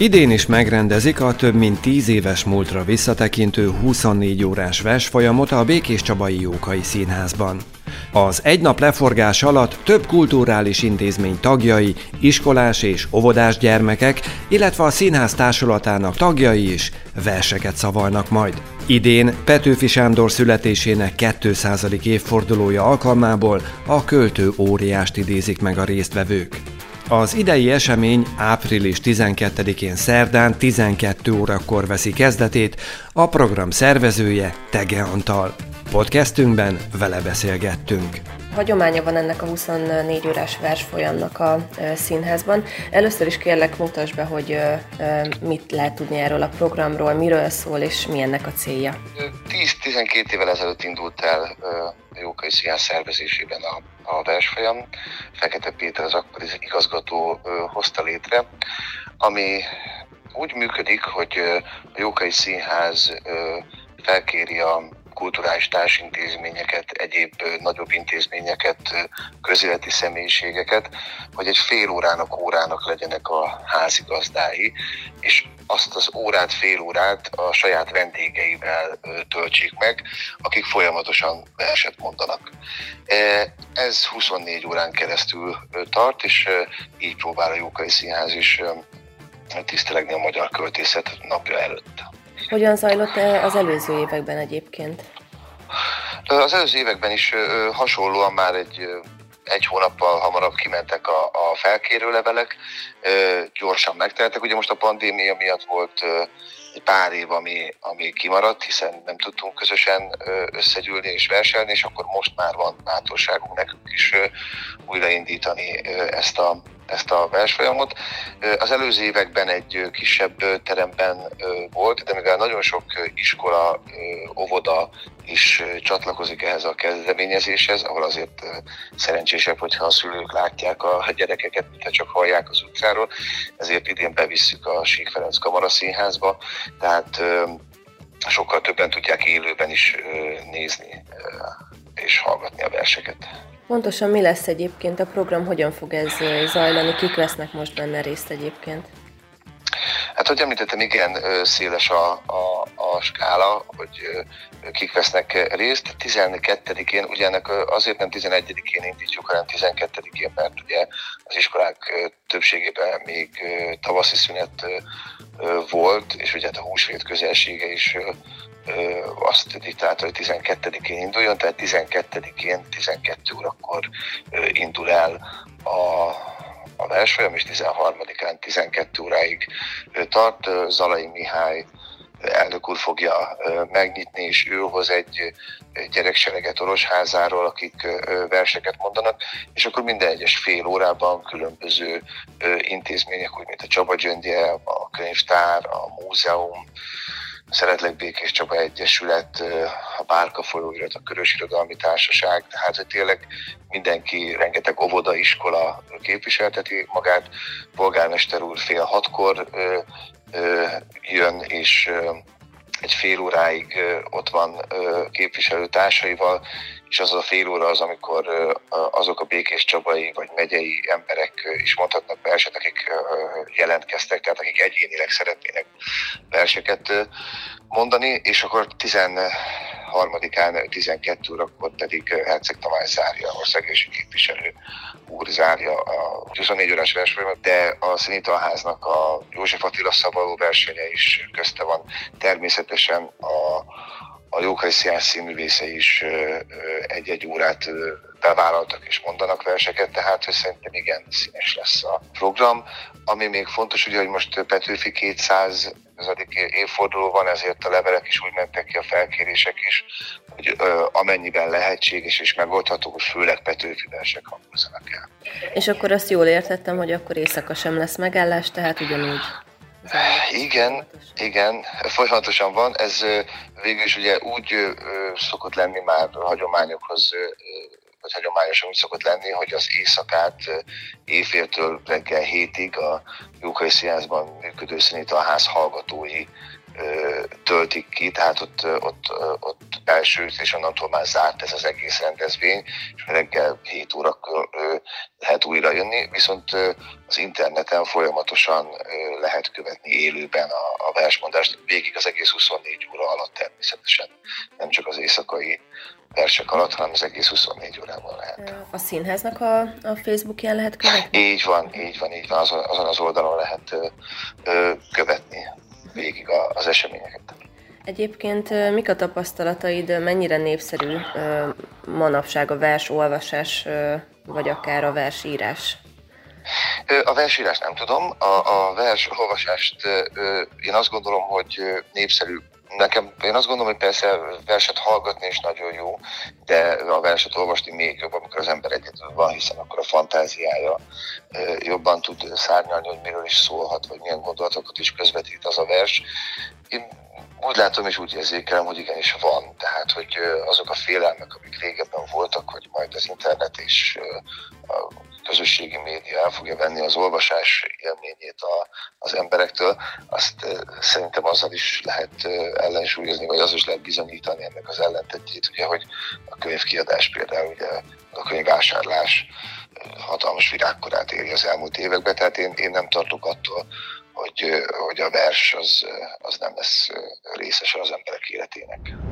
Idén is megrendezik a több mint 10 éves múltra visszatekintő 24 órás versfolyamot a Békés Csabai Jókai Színházban. Az egy nap leforgás alatt több kulturális intézmény tagjai, iskolás és óvodás gyermekek, illetve a színház társulatának tagjai is verseket szavalnak majd. Idén Petőfi Sándor születésének 200. évfordulója alkalmából a költő óriást idézik meg a résztvevők. Az idei esemény április 12-én szerdán 12 órakor veszi kezdetét, a program szervezője Tege Antal. Podcastünkben vele beszélgettünk. Hagyománya van ennek a 24 órás versfolyamnak a színházban. Először is kérlek mutasd be, hogy mit lehet tudni erről a programról, miről szól és mi ennek a célja. 10-12 évvel ezelőtt indult el Színház szervezésében a, a versfolyam. Fekete Péter az akkori igazgató hozta létre, ami úgy működik, hogy a Jókai Színház felkéri a kulturális társintézményeket, egyéb nagyobb intézményeket, közéleti személyiségeket, hogy egy fél órának, órának legyenek a házigazdái, és azt az órát, fél órát a saját vendégeivel töltsék meg, akik folyamatosan verset mondanak. E, ez 24 órán keresztül tart, és így próbál a Jókai Színház is tisztelegni a magyar költészet napja előtt. Hogyan zajlott az előző években egyébként? Az előző években is hasonlóan már egy egy hónappal hamarabb kimentek a, a felkérő levelek, gyorsan megteltek. Ugye most a pandémia miatt volt egy pár év, ami, ami kimaradt, hiszen nem tudtunk közösen összegyűlni és verselni, és akkor most már van bátorságunk nekünk is újraindítani ezt a, ezt a versfolyamot. Az előző években egy kisebb teremben volt, de mivel nagyon sok iskola, óvoda is csatlakozik ehhez a kezdeményezéshez, ahol azért szerencsésebb, hogyha a szülők látják a gyerekeket, mint csak hallják az utcáról, ezért idén bevisszük a Sík Ferenc Kamara Színházba, tehát sokkal többen tudják élőben is nézni és hallgatni a verseket. Pontosan mi lesz egyébként a program, hogyan fog ez zajlani, kik vesznek most benne részt egyébként? Hát, hogy említettem, igen, széles a, a, a skála, hogy kik vesznek részt. 12-én, ugye ennek azért nem 11-én indítjuk, hanem 12-én, mert ugye az iskolák többségében még tavaszi szünet volt, és ugye hát a húsvét közelsége is azt diktálta, hogy 12-én induljon, tehát 12-én 12 órakor indul el a, a versfolyam, és 13-án 12 óráig tart. Zalai Mihály elnök úr fogja megnyitni, és ő hoz egy gyereksereget Orosházáról, akik verseket mondanak, és akkor minden egyes fél órában különböző intézmények, úgy mint a Csaba Gyöngye, a könyvtár, a múzeum, Szeretlek Békés Csaba Egyesület, a Bárka folyóirat, a Körös Irodalmi Társaság, tehát hogy tényleg mindenki, rengeteg óvoda, iskola képviselteti magát. Polgármester úr fél hatkor jön, és egy fél óráig ott van képviselő társaival, és az a fél óra az, amikor azok a Békés Csabai vagy megyei emberek is mondhatnak verset, akik jelentkeztek, tehát akik egyénileg szeretnének verseket mondani, és akkor 13-án 12 órakor pedig Herceg Tamás zárja, országos képviselő úr zárja a 24 órás versenyt, de a Szenitalháznak a József Attila szavaló versenye is közte van. Természetesen a a Jókai Színház színművésze is egy-egy órát bevállaltak és mondanak verseket, tehát hogy szerintem igen, színes lesz a program. Ami még fontos, ugye, hogy most Petőfi 200 évforduló van, ezért a levelek is úgy mentek ki, a felkérések is, hogy ö, amennyiben lehetséges és megoldható, hogy főleg Petőfi versek hangozzanak el. És akkor azt jól értettem, hogy akkor éjszaka sem lesz megállás, tehát ugyanúgy igen, igen, folyamatosan van. Ez végül is ugye úgy szokott lenni már a hagyományokhoz, vagy hagyományosan úgy szokott lenni, hogy az éjszakát éjféltől reggel hétig a Jókai Színházban működő ház hallgatói töltik ki, tehát ott, ott, ott első és onnantól már zárt ez az egész rendezvény, és reggel 7 órakor lehet újra jönni, viszont az interneten folyamatosan lehet követni élőben a, a versmondást, végig az egész 24 óra alatt természetesen, nem csak az éjszakai versek alatt, hanem az egész 24 órában lehet. A színháznak a, a Facebookján lehet követni? Így van, így van, így van, azon, azon az oldalon lehet ö, követni végig az eseményeket. Egyébként mik a tapasztalataid, mennyire népszerű manapság a olvasás, vagy akár a versírás? A versírás nem tudom, a, a vers olvasást én azt gondolom, hogy népszerű Nekem, én azt gondolom, hogy persze verset hallgatni is nagyon jó, de a verset olvasni még jobb, amikor az ember egyedül van, hiszen akkor a fantáziája jobban tud szárnyalni, hogy miről is szólhat, vagy milyen gondolatokat is közvetít az a vers. Én úgy látom és úgy érzékelem, hogy igenis van. Tehát, hogy azok a félelmek, amik régebben voltak, hogy majd az internet és a közösségi média el fogja venni az olvasás élményét a, az emberektől, azt szerintem azzal is lehet ellensúlyozni, vagy az is lehet bizonyítani ennek az ellentetjét, ugye, hogy a könyvkiadás például, ugye a könyvvásárlás hatalmas virágkorát éri az elmúlt években, tehát én, én nem tartok attól, hogy, hogy a vers az, az nem lesz részese az emberek életének.